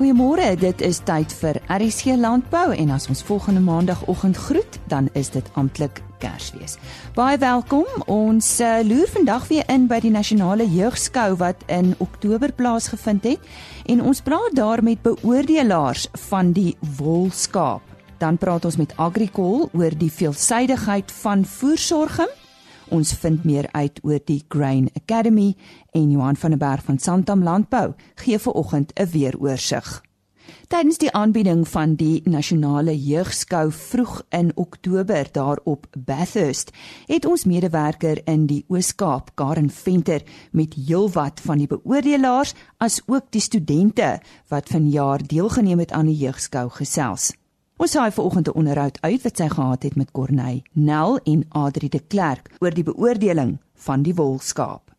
Goeiemôre, dit is tyd vir RSC Landbou en as ons volgende maandagooggend groet, dan is dit amptelik Kersfees. Baie welkom. Ons uh, loer vandag weer in by die Nasionale Jeugskou wat in Oktober plaasgevind het en ons praat daar met beoordelaars van die wolskaap. Dan praat ons met Agricol oor die veelsidigheid van voersorging Ons vind meer uit oor die Grain Academy en Johan van der Berg van Santam Landbou gee ver oggend 'n weeroorsig. Tydens die aanbieding van die nasionale jeugskou vroeg in Oktober daar op Bathurst, het ons medewerker in die Oos-Kaap, Karen Venter, met heelwat van die beoordelaars as ook die studente wat vanjaar deelgeneem het aan die jeugskou gesels. Ons saai vanoggend 'n onderhoud uit wat sy gehad het met Corneil Nel en Adri de Klerk oor die beoordeling van die wolskaap.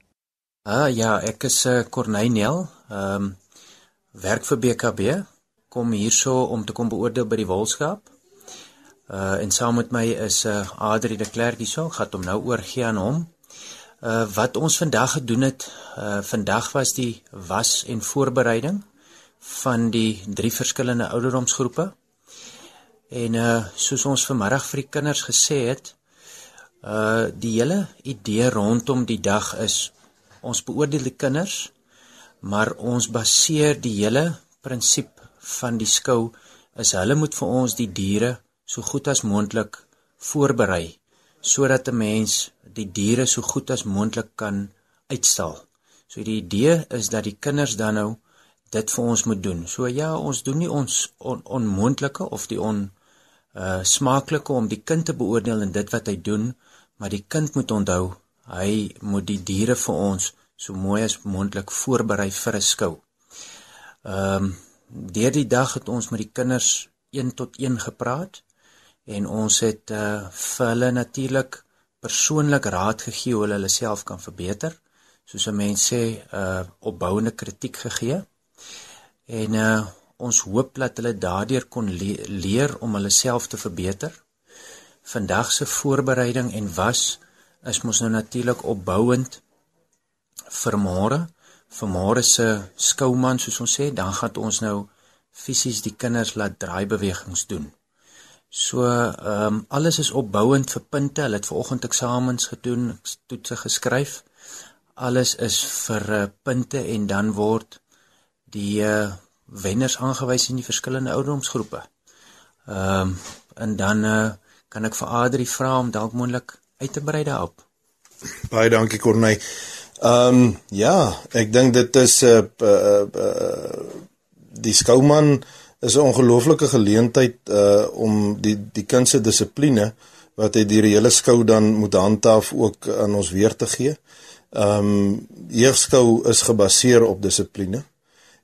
Ah ja, ek is uh, Corneil Nel. Ehm um, werk vir BKB. Kom hierso om te kom beoordeel by die wolskaap. Uh en saam met my is uh, Adri de Klerk hierso. Ek gaan hom nou oorgie aan hom. Uh wat ons vandag gedoen het, uh vandag was die was en voorbereiding van die drie verskillende ouderdomsgroepe. En uh soos ons vanmiddag vir die kinders gesê het, uh die hele idee rondom die dag is ons beoordeel die kinders, maar ons baseer die hele prinsip van die skou is hulle moet vir ons die diere so goed as moontlik voorberei sodat 'n mens die diere so goed as moontlik kan uitstal. So die idee is dat die kinders dan nou dit vir ons moet doen. So ja, ons doen nie ons on, onmoontlike of die on uh smaaklike om die kind te beoordeel in dit wat hy doen, maar die kind moet onthou, hy moet die diere vir ons so mooi as moontlik voorberei vir 'n skou. Ehm um, deur die dag het ons met die kinders 1 tot 1 gepraat en ons het uh vir hulle natuurlik persoonlik raad gegee hoe hulle hulle self kan verbeter, soos 'n mens sê, uh opbouende kritiek gegee. En uh ons hoop dat hulle daardeur kon le leer om hulle self te verbeter. Vandag se voorbereiding en was is mos nou natuurlik opbouend vir môre. Vir môre se skouman soos ons sê, dan gaan ons nou fisies die kinders laat draaibewegings doen. So ehm um, alles is opbouend vir punte. Hulle het vanoggend eksamens gedoen, toetse geskryf. Alles is vir uh, punte en dan word die uh, wenners aangewys in die verskillende ouderdomsgroepe. Ehm um, en dan uh, kan ek vir Adri vra om dalk moontlik uit te brei daarop. Baie dankie Corney. Ehm um, ja, ek dink dit is 'n uh, uh, uh, die skouman is 'n ongelooflike geleentheid uh om die die kind se dissipline wat hy die hele skou dan moet handhaaf ook aan ons weer te gee. Ehm um, jeugskou is gebaseer op dissipline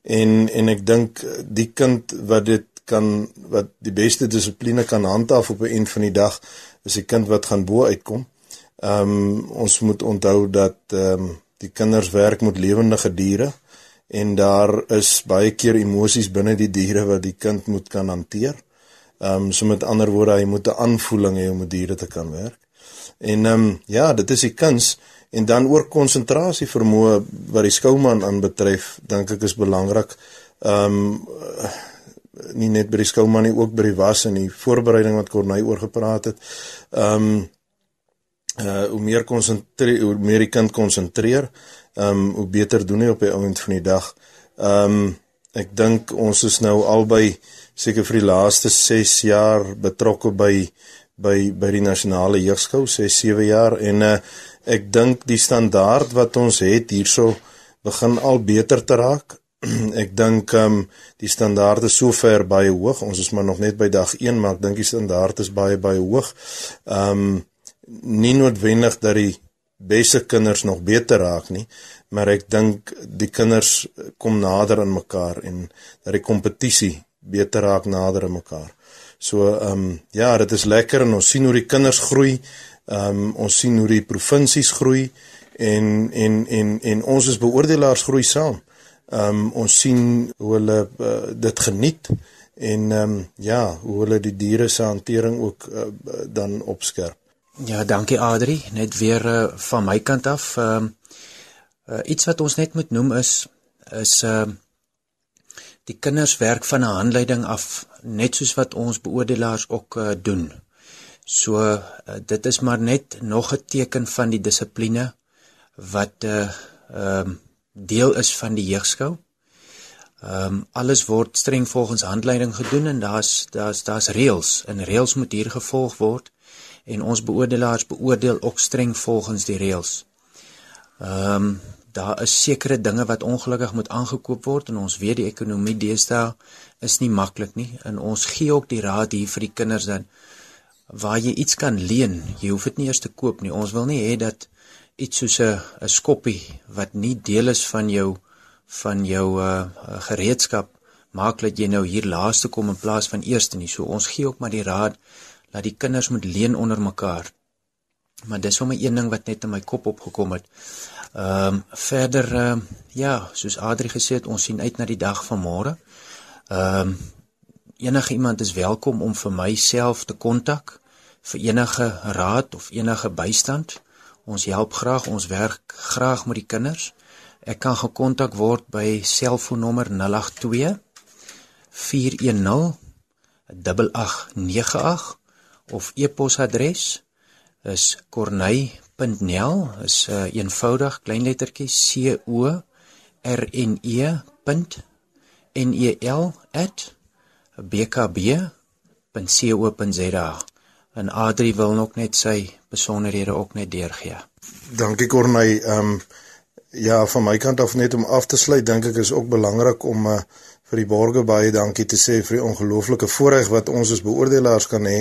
en en ek dink die kind wat dit kan wat die beste dissipline kan handhaaf op 'n eind van die dag is 'n kind wat gaan bo uitkom. Ehm um, ons moet onthou dat ehm um, die kinders werk met lewendige diere en daar is baie keer emosies binne die diere wat die kind moet kan hanteer. Ehm um, so met ander woorde hy moet 'n aanvoeling hê om met diere te kan werk. En ehm um, ja, dit is die kuns en dan oor konsentrasie vermoë wat die skouman aanbetref dink ek is belangrik ehm um, nie net by die skouman nie ook by die was en die voorbereiding wat Corneil oor gepraat het. Ehm um, uh hoe meer konsentreer hoe meer die kind konsentreer ehm um, hoe beter doen hy op die ouend van die dag. Ehm um, ek dink ons is nou albei seker vir die laaste 6 jaar betrokke by by by die nasionale jeugskou 6 7 jaar. En uh ek dink die standaard wat ons het hierso begin al beter te raak. ek dink ehm um, die standaard is sover baie hoog. Ons is maar nog net by dag 1, maar ek dink die standaard is baie baie hoog. Ehm um, nie noodwendig dat die beste kinders nog beter raak nie, maar ek dink die kinders kom nader aan mekaar en dat die kompetisie beter raak nader aan mekaar. So ehm um, ja, dit is lekker en ons sien hoe die kinders groei. Ehm um, ons sien hoe die provinsies groei en en en en ons as beoordelaars groei saam. Ehm um, ons sien hoe hulle uh, dit geniet en ehm um, ja, hoe hulle die diere se hantering ook uh, dan opskerp. Ja, dankie Adri, net weer uh, van my kant af. Ehm uh, uh, iets wat ons net moet noem is is ehm uh, Die kinders werk van 'n handleiding af net soos wat ons beoordelaars ook uh, doen. So uh, dit is maar net nog 'n teken van die dissipline wat 'n uh, ehm um, deel is van die jeugskou. Ehm um, alles word streng volgens handleiding gedoen en daar's daar's daar's reëls en reëls moet hier gevolg word en ons beoordelaars beoordeel ook streng volgens die reëls. Ehm um, daar is sekere dinge wat ongelukkig moet aangekoop word en ons weet die ekonomie deesdae is nie maklik nie en ons gee ook die raad hier vir die kinders dan waar jy iets kan leen, jy hoef dit nie eers te koop nie. Ons wil nie hê dat iets soos 'n 'n skoppie wat nie deel is van jou van jou uh gereedskap maak dat jy nou hier laaste kom in plaas van eerste nie. So ons gee ook maar die raad dat die kinders moet leen onder mekaar. Maar dis sommer een ding wat net in my kop opgekom het. Ehm um, verder ehm uh, ja, soos Adri gesê het, ons sien uit na die dag van môre. Ehm um, enige iemand is welkom om vir myself te kontak vir enige raad of enige bystand. Ons help graag, ons werk graag met die kinders. Ek kan gekontak word by selfoonnommer 082 410 8898 of e-posadres is corney.nel is uh, eenvoudig klein lettertjie c o r n e n e l @bkb.co.za en Adri wil nog net sy besonderhede ook net deurgee. Dankie Corney. Ehm um, ja, van my kant af net om af te sluit, dink ek is ook belangrik om uh, vir die borgers baie dankie te sê vir die ongelooflike voorreg wat ons as beoordelaars kan hê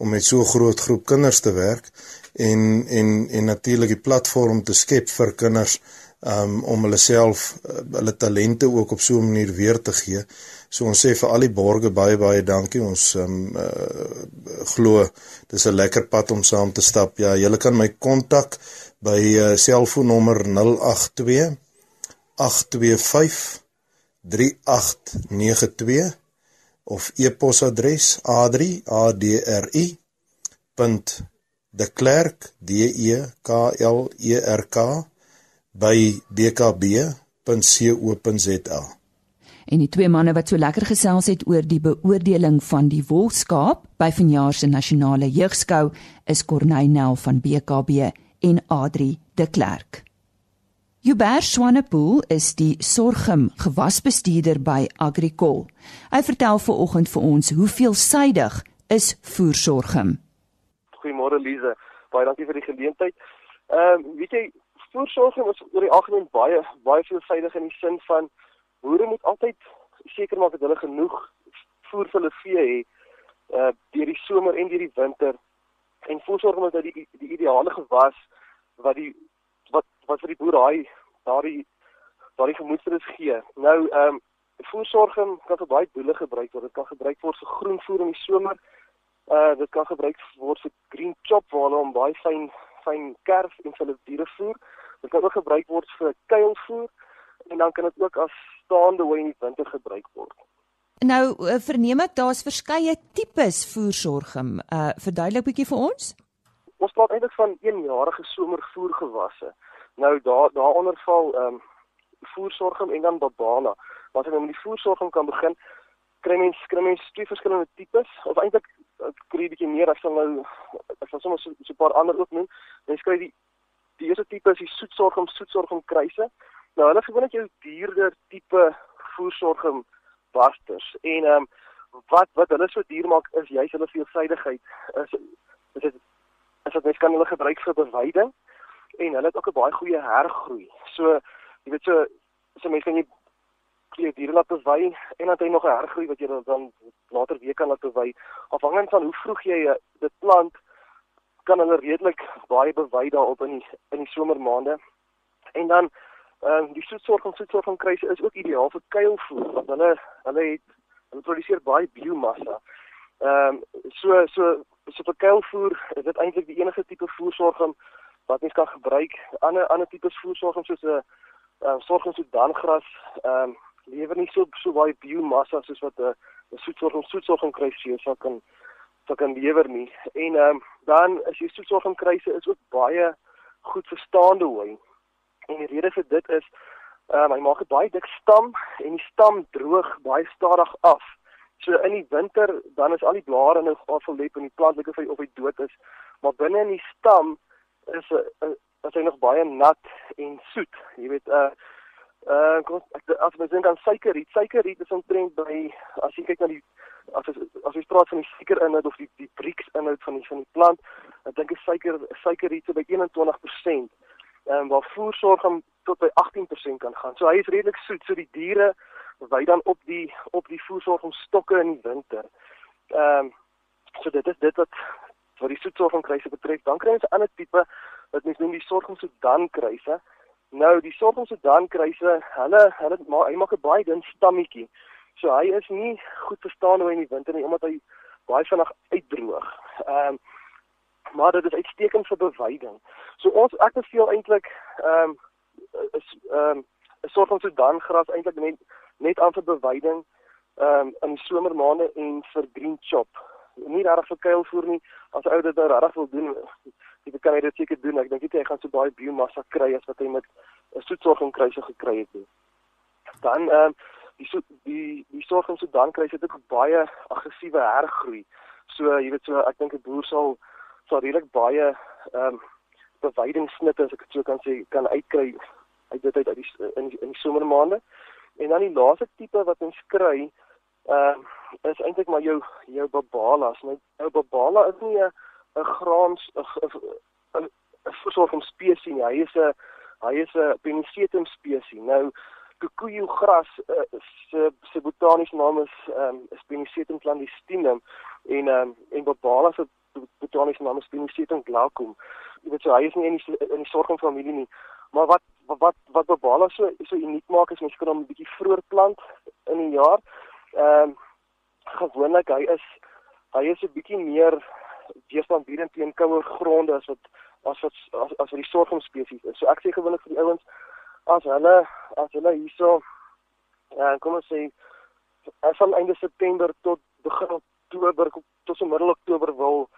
om met so 'n groot groep kinders te werk en en en natuurlik die platform te skep vir kinders um, om hulle self uh, hulle talente ook op so 'n manier weer te gee. So ons sê vir al die borgers baie baie dankie. Ons um, uh, glo dis 'n lekker pad om saam te stap. Ja, julle kan my kontak by uh, selfoonnommer 082 825 3892 of e-posadres adri a d r i .deklerk d e k l e r k by bkb.co.za en die twee manne wat so lekker gesels het oor die beoordeling van die wolskaap by vanjaar se nasionale jeugskou is Corneynel van BKB en Adri de Klerk. Hubert Swanepoel is die sorgum gewasbestuurder by Agricol. Hy vertel ver oggend vir ons hoe veelsidig is voersorgum. Goeiemôre Lize, baie dankie vir die geleentheid. Ehm uh, weet jy, voersorgum is oor die algemeen baie baie veelsidig in die sin van boere moet altyd seker maak dat hulle genoeg voer vir hulle vee het uh deur die somer en deur die winter en voorsorg om dat die die ideale gewas wat die wat wat vir die boer daai daardie daardie gemoedsrus gee. Nou ehm um, voorsorging kan vir baie doele gebruik word. Dit kan gebruik word vir groenvoer in die somer. Uh dit kan gebruik word vir green chop waar hulle om baie fyn fyn kerf en hulle diere voer. Dit kan ook gebruik word vir kuilvoer en dan kan dit ook as staande hoe in die winter gebruik word. Nou eh, verneem ek daar's verskeie tipes voersorgum. Uh verduidelik bietjie vir ons. Ons praat eintlik van eenjarige somervoergewasse. Nou daar daaronder val ehm um, voersorgum en dan babana. Wat ek nou met die voersorgum kan begin, kry mens kry mens twee verskillende tipes of eintlik kry jy bietjie meer as sal nou ek sal sommer so 'n so paar ander ook noem. Mens kry die die eerste tipe is die soetsorgum soetsorgum kruise. Nou hulle gewoonlik jou duurder tipe voersorgum basters en ehm um, wat wat hulle so duur maak is juis hulle veelsidigheid. Is is dit is dit mens kan hulle gebruik vir beweiding en hulle het ook 'n baie goeie hergroei. So jy weet so so mense kan jy jy diere laat bewei en dan het jy nog 'n hergroei wat jy dan later weer kan laat bewei. Afhangend van hoe vroeg jy eh, dit plant kan hulle redelik baie bewei daarop in die in die somermaande. En dan Ehm um, die soetsorg en soetsorg van kruise is ook ideaal vir kuilvoer want hulle hulle het hulle produseer baie biomassa. Ehm um, so so so vir kuilvoer is dit eintlik die enigste tipe voersorging wat mens kan gebruik. Ander ander tipes voersorging soos 'n ehm uh, sorging so dangras ehm um, lewer nie so so baie biomassa soos wat 'n soetsorg en soetsorg van kruise sou kan sou kan lewer nie. En ehm um, dan as jy soetsorg van kruise is ook baie goed verstaande hooi En die rede vir dit is Ehm um, hy maak 'n baie dik stam en die stam droog baie stadig af. So in die winter dan is al die blare nou afgelep en die plant lyk of hy dood is, maar binne in die stam is 'n is hy nog baie nat en soet. Jy weet uh uh kom as jy dink aan suikerriet, suikerriet is omtrent by as jy kyk na die as as, as jy praat van die suikerinhoud of die die Brix inhoud van die van die plant, ek dink die suiker suikerriet by 21%. Ehm waar voersorg om tot by 18% kan gaan. So hy is redelik soet, so die diere wy dan op die op die voersorg om stokke in die winter. Ehm um, so dit is dit wat wat die soetsorg en kruise betref. Dan kry ons 'n ander tipe wat mens noem die sorg om Sudan kruise. Nou die sorg om Sudan kruise, hulle hulle hy maak 'n baie dun stammetjie. So hy is nie goed verstaan hoe in die winter nie omdat hy baie vinnig uitdroog. Ehm um, maar dit is uitstekend vir beweiding. So ons ek beveel eintlik ehm um, is ehm um, 'n soort van Sudan gras eintlik net net aan vir beweiding ehm um, in somermaande en vir green chop. Nie regtig vir kuilvoer nie. As ou dit nou regtig wil doen, jy kan dit seker doen. Ek dink jy gaan so baie biomassa kry as wat jy met 'n soetsorg en kruise gekry het. Dan ehm um, die so, die die sorg en Sudan kruise het ook baie aggressiewe hergroei. So jy weet so ek dink 'n boer sal sal redelik baie ehm um, bewydingssnitte as ek dit so kan sê kan uitkry uit dit uit die in die, in die somermaande. En dan die laaste tipe wat ons kry ehm uh, is eintlik maar jou jou babalas. Nou jou babala is nie 'n 'n graans 'n 'n versorging spesies nie. Hy is 'n hy is 'n Penicetum spesies. Nou Kikuyu gras uh, se se botaniese naam is ehm um, Penicetum clandestinum en ehm um, en babala se botaniese naam is Penicetum glaucum. Jy weet so hy is nie in die in die sorgfamilie nie. Maar wat wat wat babala so so uniek maak is mens kan hom 'n bietjie vroeër plant in die jaar. Ehm um, gewoonlik hy is hy is 'n bietjie meer weerstandbiedend teen koue gronde as wat as wat as, as wat die sorghum spesies is. So ek sê gewoonlik vir die ouens as hulle as hulle hierso ja, kom ons sê as van einde September tot begin Oktober tot so middel Oktober wil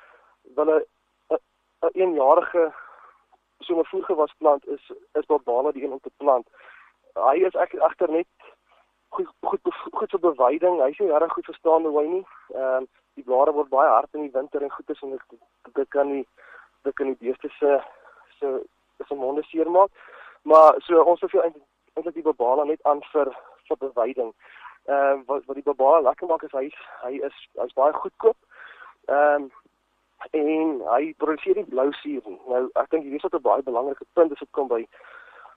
wil 'n 'n eenjarige somervoergewas plant is is barbale die een om te plant. Hy is ek agter net goed goed goed vir beweiding. Hy sê reg goed verstaan hoe hy nie. Ehm um, die blare word baie hard in die winter en goed is en dit, dit kan nie dit kan die beeste se se se monde seermaak. Maar so ons veel eintlik die babala net aan vir vir beweiding. Ehm uh, wat wat die babala lekker maak is hy hy is hy's baie goedkoop. Ehm um, en hy produseer nie blou suur. Nou ek dink hierdie is 'n baie belangrike punt as dit kom by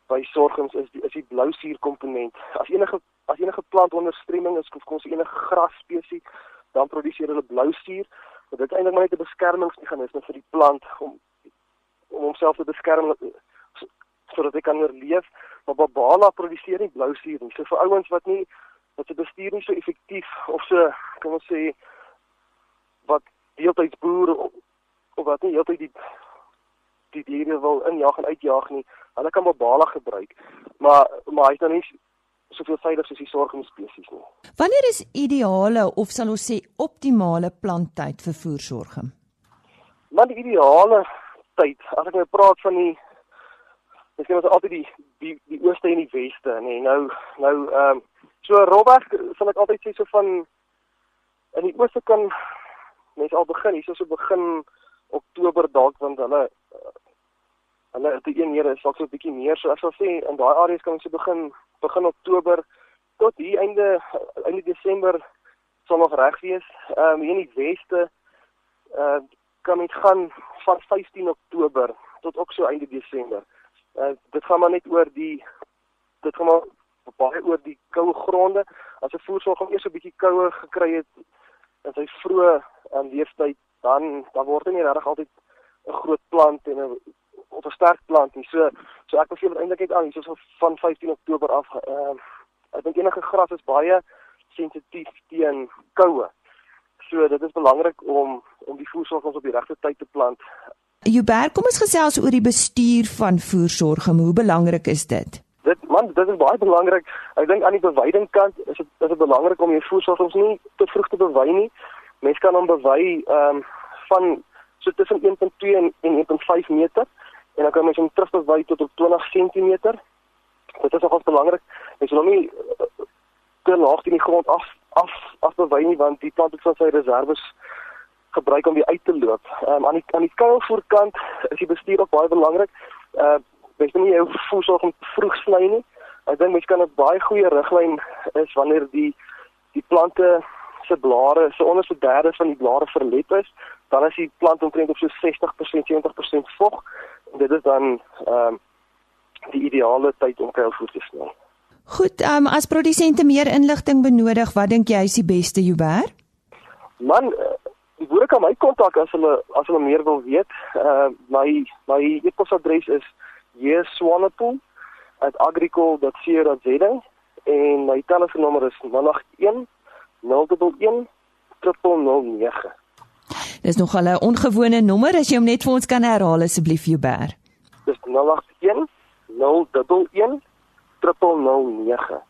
by sorgums is die is die blou suur komponent. As enige as enige plant onder streming is of kos enige gras spesies dan produseer hulle blou suur. Dit is eintlik maar net 'n beskermingsmeganisme vir die plant om om homself te beskerm sodat hy kan oorleef. Maar babala produseer nie blou suur nie. So vir ouens wat nie wat se bestuur nie so effektief of so kan ons sê wat deeltyds boer of, of wat nie heeltyd die die diere wil injaag en uitjaag nie. Hulle kan babala gebruik. Maar maar hy's dan nie soveel veilig soos die sorgumspesies nie. Wanneer is ideale of sal ons sê optimale planttyd vir voersorgum? Maar die ideale tyd, as ek nou praat van die Sê ons altyd die die die ooste en die weste, nê. Nee, nou nou ehm um, so Robert sal ek altyd sê so van in die ooste kan mense al begin, hierso so begin Oktober dalk want hulle hulle het die een here is dalk so 'n bietjie meer so ek sal sê in daai areas kan ons so begin begin Oktober tot hier einde einde Desember sal nog reg wees. Ehm um, hier in die weste uh kan dit gaan van 15 Oktober tot ook so einde Desember. Uh dit gaan maar net oor die dit gaan maar baie oor die koue gronde. As 'n voersorg om eers 'n bietjie koue gekry het in sy vroeë um, leeftyd dan dan word hy nie regtig altyd 'n groot plant en 'n of 'n sterk plant nie. So so ek beveel dit eintlik net aan hierso van 15 Oktober af. Ehm uh, ek dink enige gras is baie sensitief teen koue. So dit is belangrik om om die voersorg ons op die regte tyd te plant. Joubert, kom ons gesels oor die bestuur van voersorg. Hoe belangrik is dit? Dit man, dit is baie belangrik. Ek dink aan die beweidingkant is dit is dit belangrik om jou voersorg ons nie te vroeg te bewei nie. Mens kan hom bewei ehm um, van so tussen 1.2 en 1.5 meter en dan kan mens hom terugbewei tot op 20 cm. Dit is nogals belangrik. Jy moet nie te laag in die grond af af afbewy nie want die plant het van sy reserves gebruik om weer uit te loop. Ehm um, aan die aan die kuilvoorkant is die bestuur ook baie belangrik. Uh mens moet nie jou voedsel vroeg sny nie. Ek dink mens kan 'n baie goeie riglyn is wanneer die die plante se blare, so onder so derde van die blare verlep is, dan is die plant omtrent op so 60% 70% vog dit is dan ehm um, die ideale tyd om kuilvoer te sny. Goed, ehm um, as produsente meer inligting benodig, wat dink jy is die beste Joubert? Man, die boere kan my kontak as hulle as hulle meer wil weet. Uh my my e-posadres is jeswanepoel@agricol.co.za en my telefoonnommer is 081 011 009. Dis nog 'n ongewone nommer as jy hom net vir ons kan herhaal asseblief Joubert. Dis 081 011 009.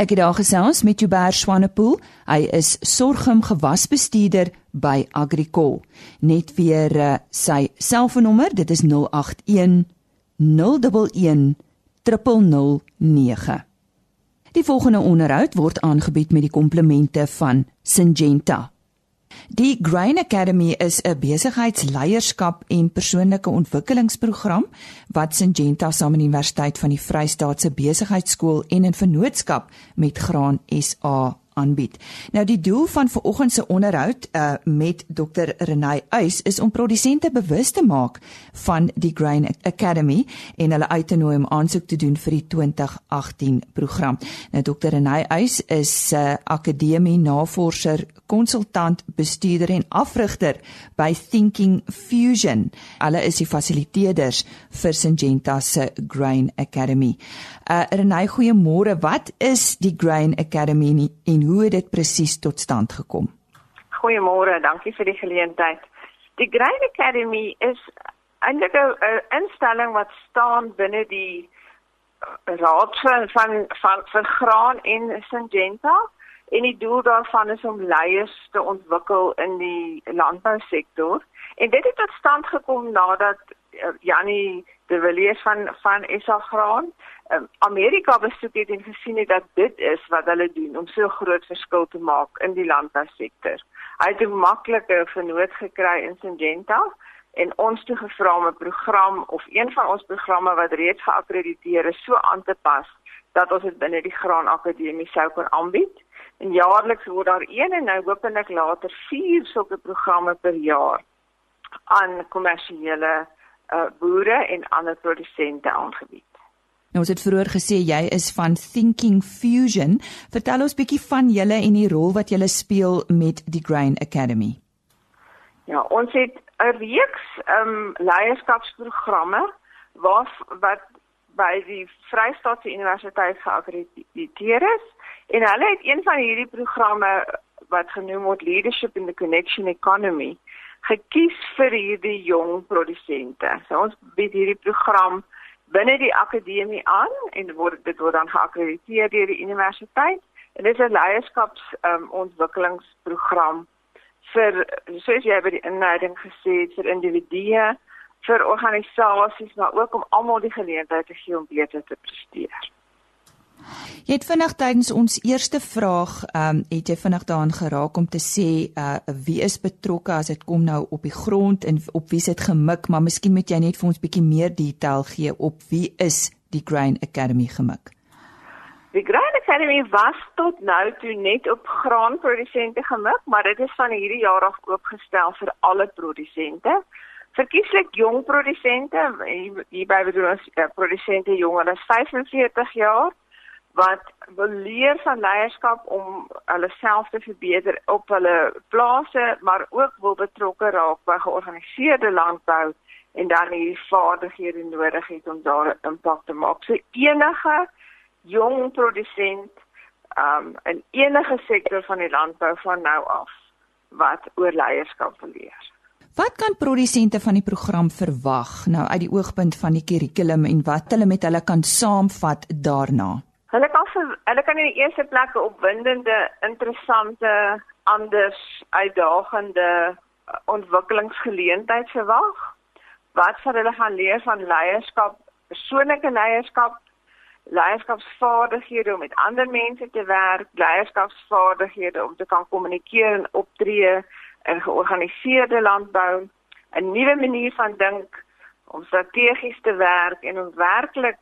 Ek het daar gesels met Joubert Swanepoel. Hy is sorghum gewasbestuurder by Agricol. Net weer uh, sy selfoonnommer, dit is 081 011 009. Die volgende onderhoud word aangebied met die komplemente van Syngenta. Die Grain Academy is 'n besigheidsleierskap en persoonlike ontwikkelingsprogram wat Syngenta saam met die Universiteit van die Vrystaat se Besigheidsskool en in vennootskap met Graan SA aanbied. Nou die doel van vanoggend se onderhoud uh, met Dr Renay Uys is om produsente bewus te maak van die Grain Academy en hulle uit te nooi om aansoek te doen vir die 2018 program. Nou Dr Renay Uys is 'n uh, akademie navorser, konsultant, bestuurder en afrigter by Thinking Fusion. Hulle is die fasiliteerders vir Syngenta se Grain Academy. Uh Renay, goeiemôre. Wat is die Grain Academy en hoe het dit presies tot stand gekom? Goeiemôre, dankie vir die geleentheid. Die Grain Academy is eintlik 'n instelling wat staan binne die raad van van van vir graan en Syngenta en die doel daarvan is om leiers te ontwikkel in die landbousektor. En dit het tot stand gekom nadat uh, Jannie de Villiers van van SA Graan um, Amerika besoek het en gesien het dat dit is wat hulle doen om so groot verskil te maak in die landbousektor. Hy het 'n maklike vernoot gekry in Syngenta en ons toe gevra om 'n program of een van ons programme wat reeds geakkrediteer is so aan te pas dat ons dit binne die Graan Akademie sou kon aanbied. En jaarliks word daar een en nou hopelik later vier sulke programme per jaar aan kommersiële uh, boere en ander produsente aangebied. Nou ons het vroeër gesê jy is van Thinking Fusion. Vertel ons bietjie van julle en die rol wat julle speel met die Grain Academy. Ja, ons het 'n reeks ehm um, leierskapsprogramme wat wat by die Vrystaatse Universiteit geakkrediteer is en hulle het een van hierdie programme wat genoem word Leadership in the Connection Economy gekies vir hierdie jong produsente. So ons bied hierdie program binne die akademie aan en word dit word dan geakkrediteer deur die universiteit en dit is 'n leierskaps um, ontwikkelingsprogram vir soos jy by die inleiding gesê het vir individue vir organisasies maar ook om almal die geleentheid te gee om beter te presteer. Jy het vinnig tydens ons eerste vraag, ehm um, het jy vinnig daaraan geraak om te sê uh wie is betrokke as dit kom nou op die grond en op wie sit gemik, maar miskien moet jy net vir ons bietjie meer detail gee op wie is die Grain Academy gemik. Die Grain Academy was tot nou toe net op graanprodusente gemik, maar dit is van hierdie jaar af oopgestel vir alle produsente. Verkieslik jong produsente, hierby bedoel ons uh, produsente jonger as 45 jaar wat wil leer van leierskap om hulle self te verbeter op hulle plase, maar ook wil betrokke raak by georganiseerde landbou en dan die vaardighede nodig het om daar 'n impak te maak. So enige jong produsent um in enige sektor van die landbou van nou af wat oor leierskap wil leer. Wat kan produsente van die program verwag nou uit die oogpunt van die kurrikulum en wat hulle met hulle kan saamvat daarna? Hulle kan vir, hulle kan in die eerste plek 'n opwindende, interessante, anders uitdagende uh, ontwikkelingsgeleentheid verwag. Wat sal hulle gaan leer van leierskap, persoonlike leierskap leierskapsvaardighede om met ander mense te werk, leierskapsvaardighede om te kan kommunikeer en optree in georganiseerde landbou, 'n nuwe manier van dink om strategies te werk en om werklik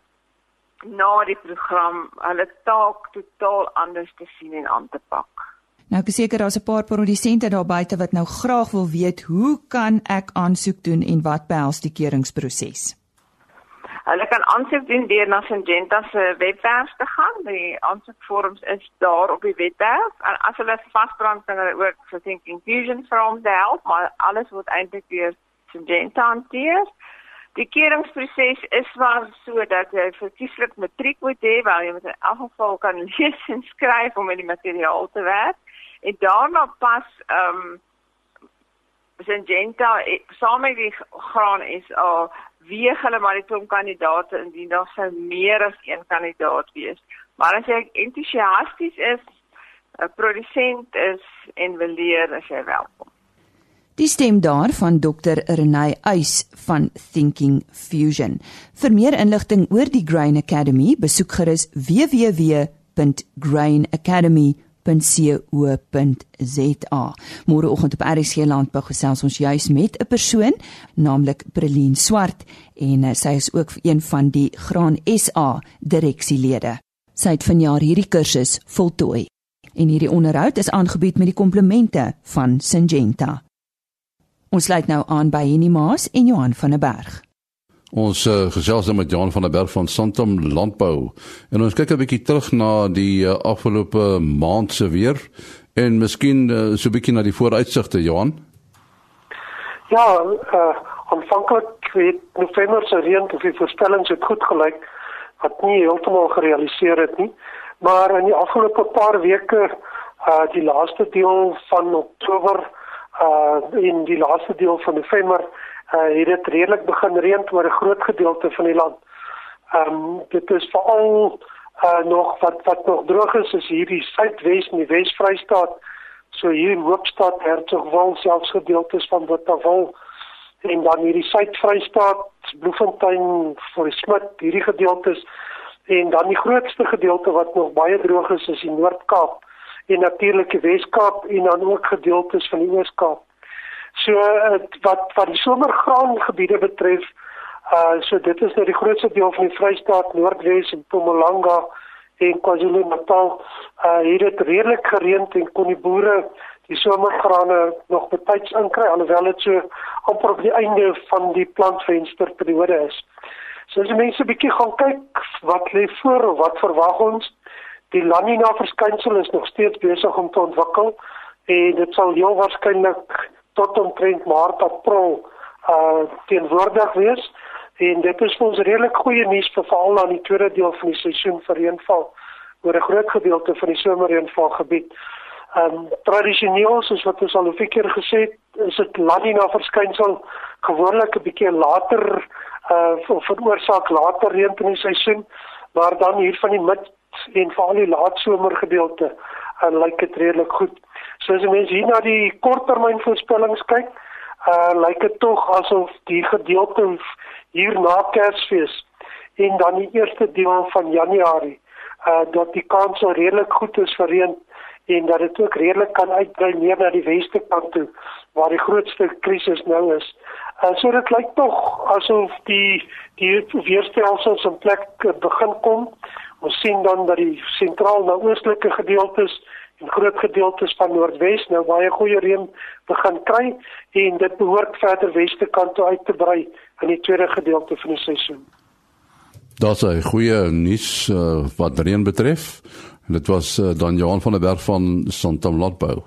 na die program hulle taak totaal anders te sien en aan te pak. Nou ek is seker daar's 'n paar produsente daar buite wat nou graag wil weet hoe kan ek aansoek doen en wat behels die keuringsproses? Hulle kan aansoek doen deur na Syngenta se webwerf te gaan. Die aansoekvorms is daar op die webwerf. En as hulle vasbrand kan hulle ook vir Thinking Fusion from the help, maar alles word eintlik deur Syngenta hanteer. Die keuringsproses is maar sodat jy verkieslik matriek moet hê, waar jy met 'n afval kan lees en skryf om met die materiaal te werk. En daarna pas ehm um, Syngenta eh, saam met die graan is al wie hulle maar die klomp kandidaate indien daar sou meer as een kandidaat wees. Maar as jy entoesiasties is, 'n produsent is en wil leer, is jy welkom. Die stem daar van Dr. Renay Uys van Thinking Fusion. Vir meer inligting oor die Grain Academy, besoek gerus www.grainacademy.com www.rsg.co.za. Môreoggend op RSG Landbou gesels ons juis met 'n persoon, naamlik Preline Swart en uh, sy is ook een van die Graan SA direksielede. Sy het vanjaar hierdie kursus voltooi. En hierdie onderhoud is aangebied met die komplemente van Syngenta. Ons sluit nou aan by Henny Maas en Johan van der Berg. Ons uh, gesels dan met Jan van der Berg van Santam Landbou en ons kyk 'n bietjie terug na die uh, afgelope maand se weer en miskien uh, so 'n bietjie na die vooruitsigte Johan. Ja, uh, aanvanklik het November se reën of die voorspellings het goed gelyk wat nie heeltemal gerealiseer het nie, maar in die afgelope paar weke uh die laaste deel van Oktober uh in die laaste deel van November uh, het dit redelik begin reën oor 'n groot gedeelte van die land. Ehm um, dit is veral uh, nog wat wat nog droog is is hierdie suidwes en die Wes-Vrystaat. So hier in Hoopstad, Hertsgwil, selfs gedeeltes van Botawil en dan hierdie Suid-Vrystaat, Bloemfontein, Vrystaat, hierdie gedeeltes en dan die grootste gedeelte wat nog baie droog is is die Noord-Kaap en natuurlik die Wes-Kaap en dan ook gedeeltes van die Oos-Kaap. So wat wat die somergraangebiede betref, uh so dit is nou die grootste deel van die Vrystaat, Noordwes en Mpumalanga en KwaZulu-Natal. Uh hier het redelik gereën en kon die boere die somergrane nog betyds inkry alhoewel dit so amper op die einde van die plantvensterperiode is. So as mense 'n bietjie gaan kyk wat lê voor of wat verwag ons, die La Nina verskynsel is nog steeds besig om te ontwikkel en dit sal heel waarskynlik tot omtrent maart april uh teenwoordig wees en dit is vir ons redelik goeie nuus veral aan die tweede deel van die seisoen vir reënval oor 'n groot gedeelte van die somerreënval gebied. Um tradisioneel soos wat ons al 'n keer gesê het, is dit La Nina verskynsel gewoonlik 'n bietjie later uh veroorsaak later reën in die seisoen, maar dan hier van die mid en veral die laat somergedeelte en lyk dit redelik goed. So as mense hier na die korttermyn voorspellings kyk, uh lyk dit tog asof die gedeelte hier na Kersfees en dan die eerste deel van Januarie uh dat die kans so redelik goed is vir reën en dat dit ook redelik kan uitbrei meer na die weste kant toe waar die grootste krisis nou is. Uh so dit lyk tog asof die die weerstelsels in plek begin kom. Ons sien dan dat die sentraal na oostelike gedeeltes en groot gedeeltes van Noordwes nou baie goeie reën begin kry en dit behoort verder weste kant toe uit te brei in die tweede gedeelte van die seisoen. Daar's 'n goeie nuus uh, wat reën betref. Dit was uh, dan Johan van der Berg van Santam Landbou.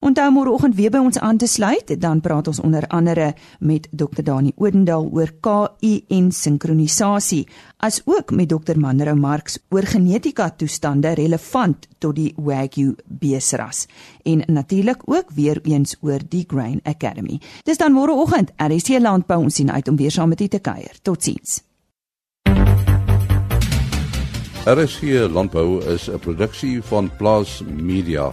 Onthou môreoggend weer by ons aan te sluit, dan praat ons onder andere met Dr Dani Odendaal oor KI en sinkronisasie, as ook met Dr Manrou Marx oor genetika toestande relevant tot die Wagyu beesras en natuurlik ook weer eens oor die Grain Academy. Dis dan môreoggend, RC Landbou ons sien uit om weer saam met u te kuier. Totsiens. RC Landbou is 'n produksie van Plaas Media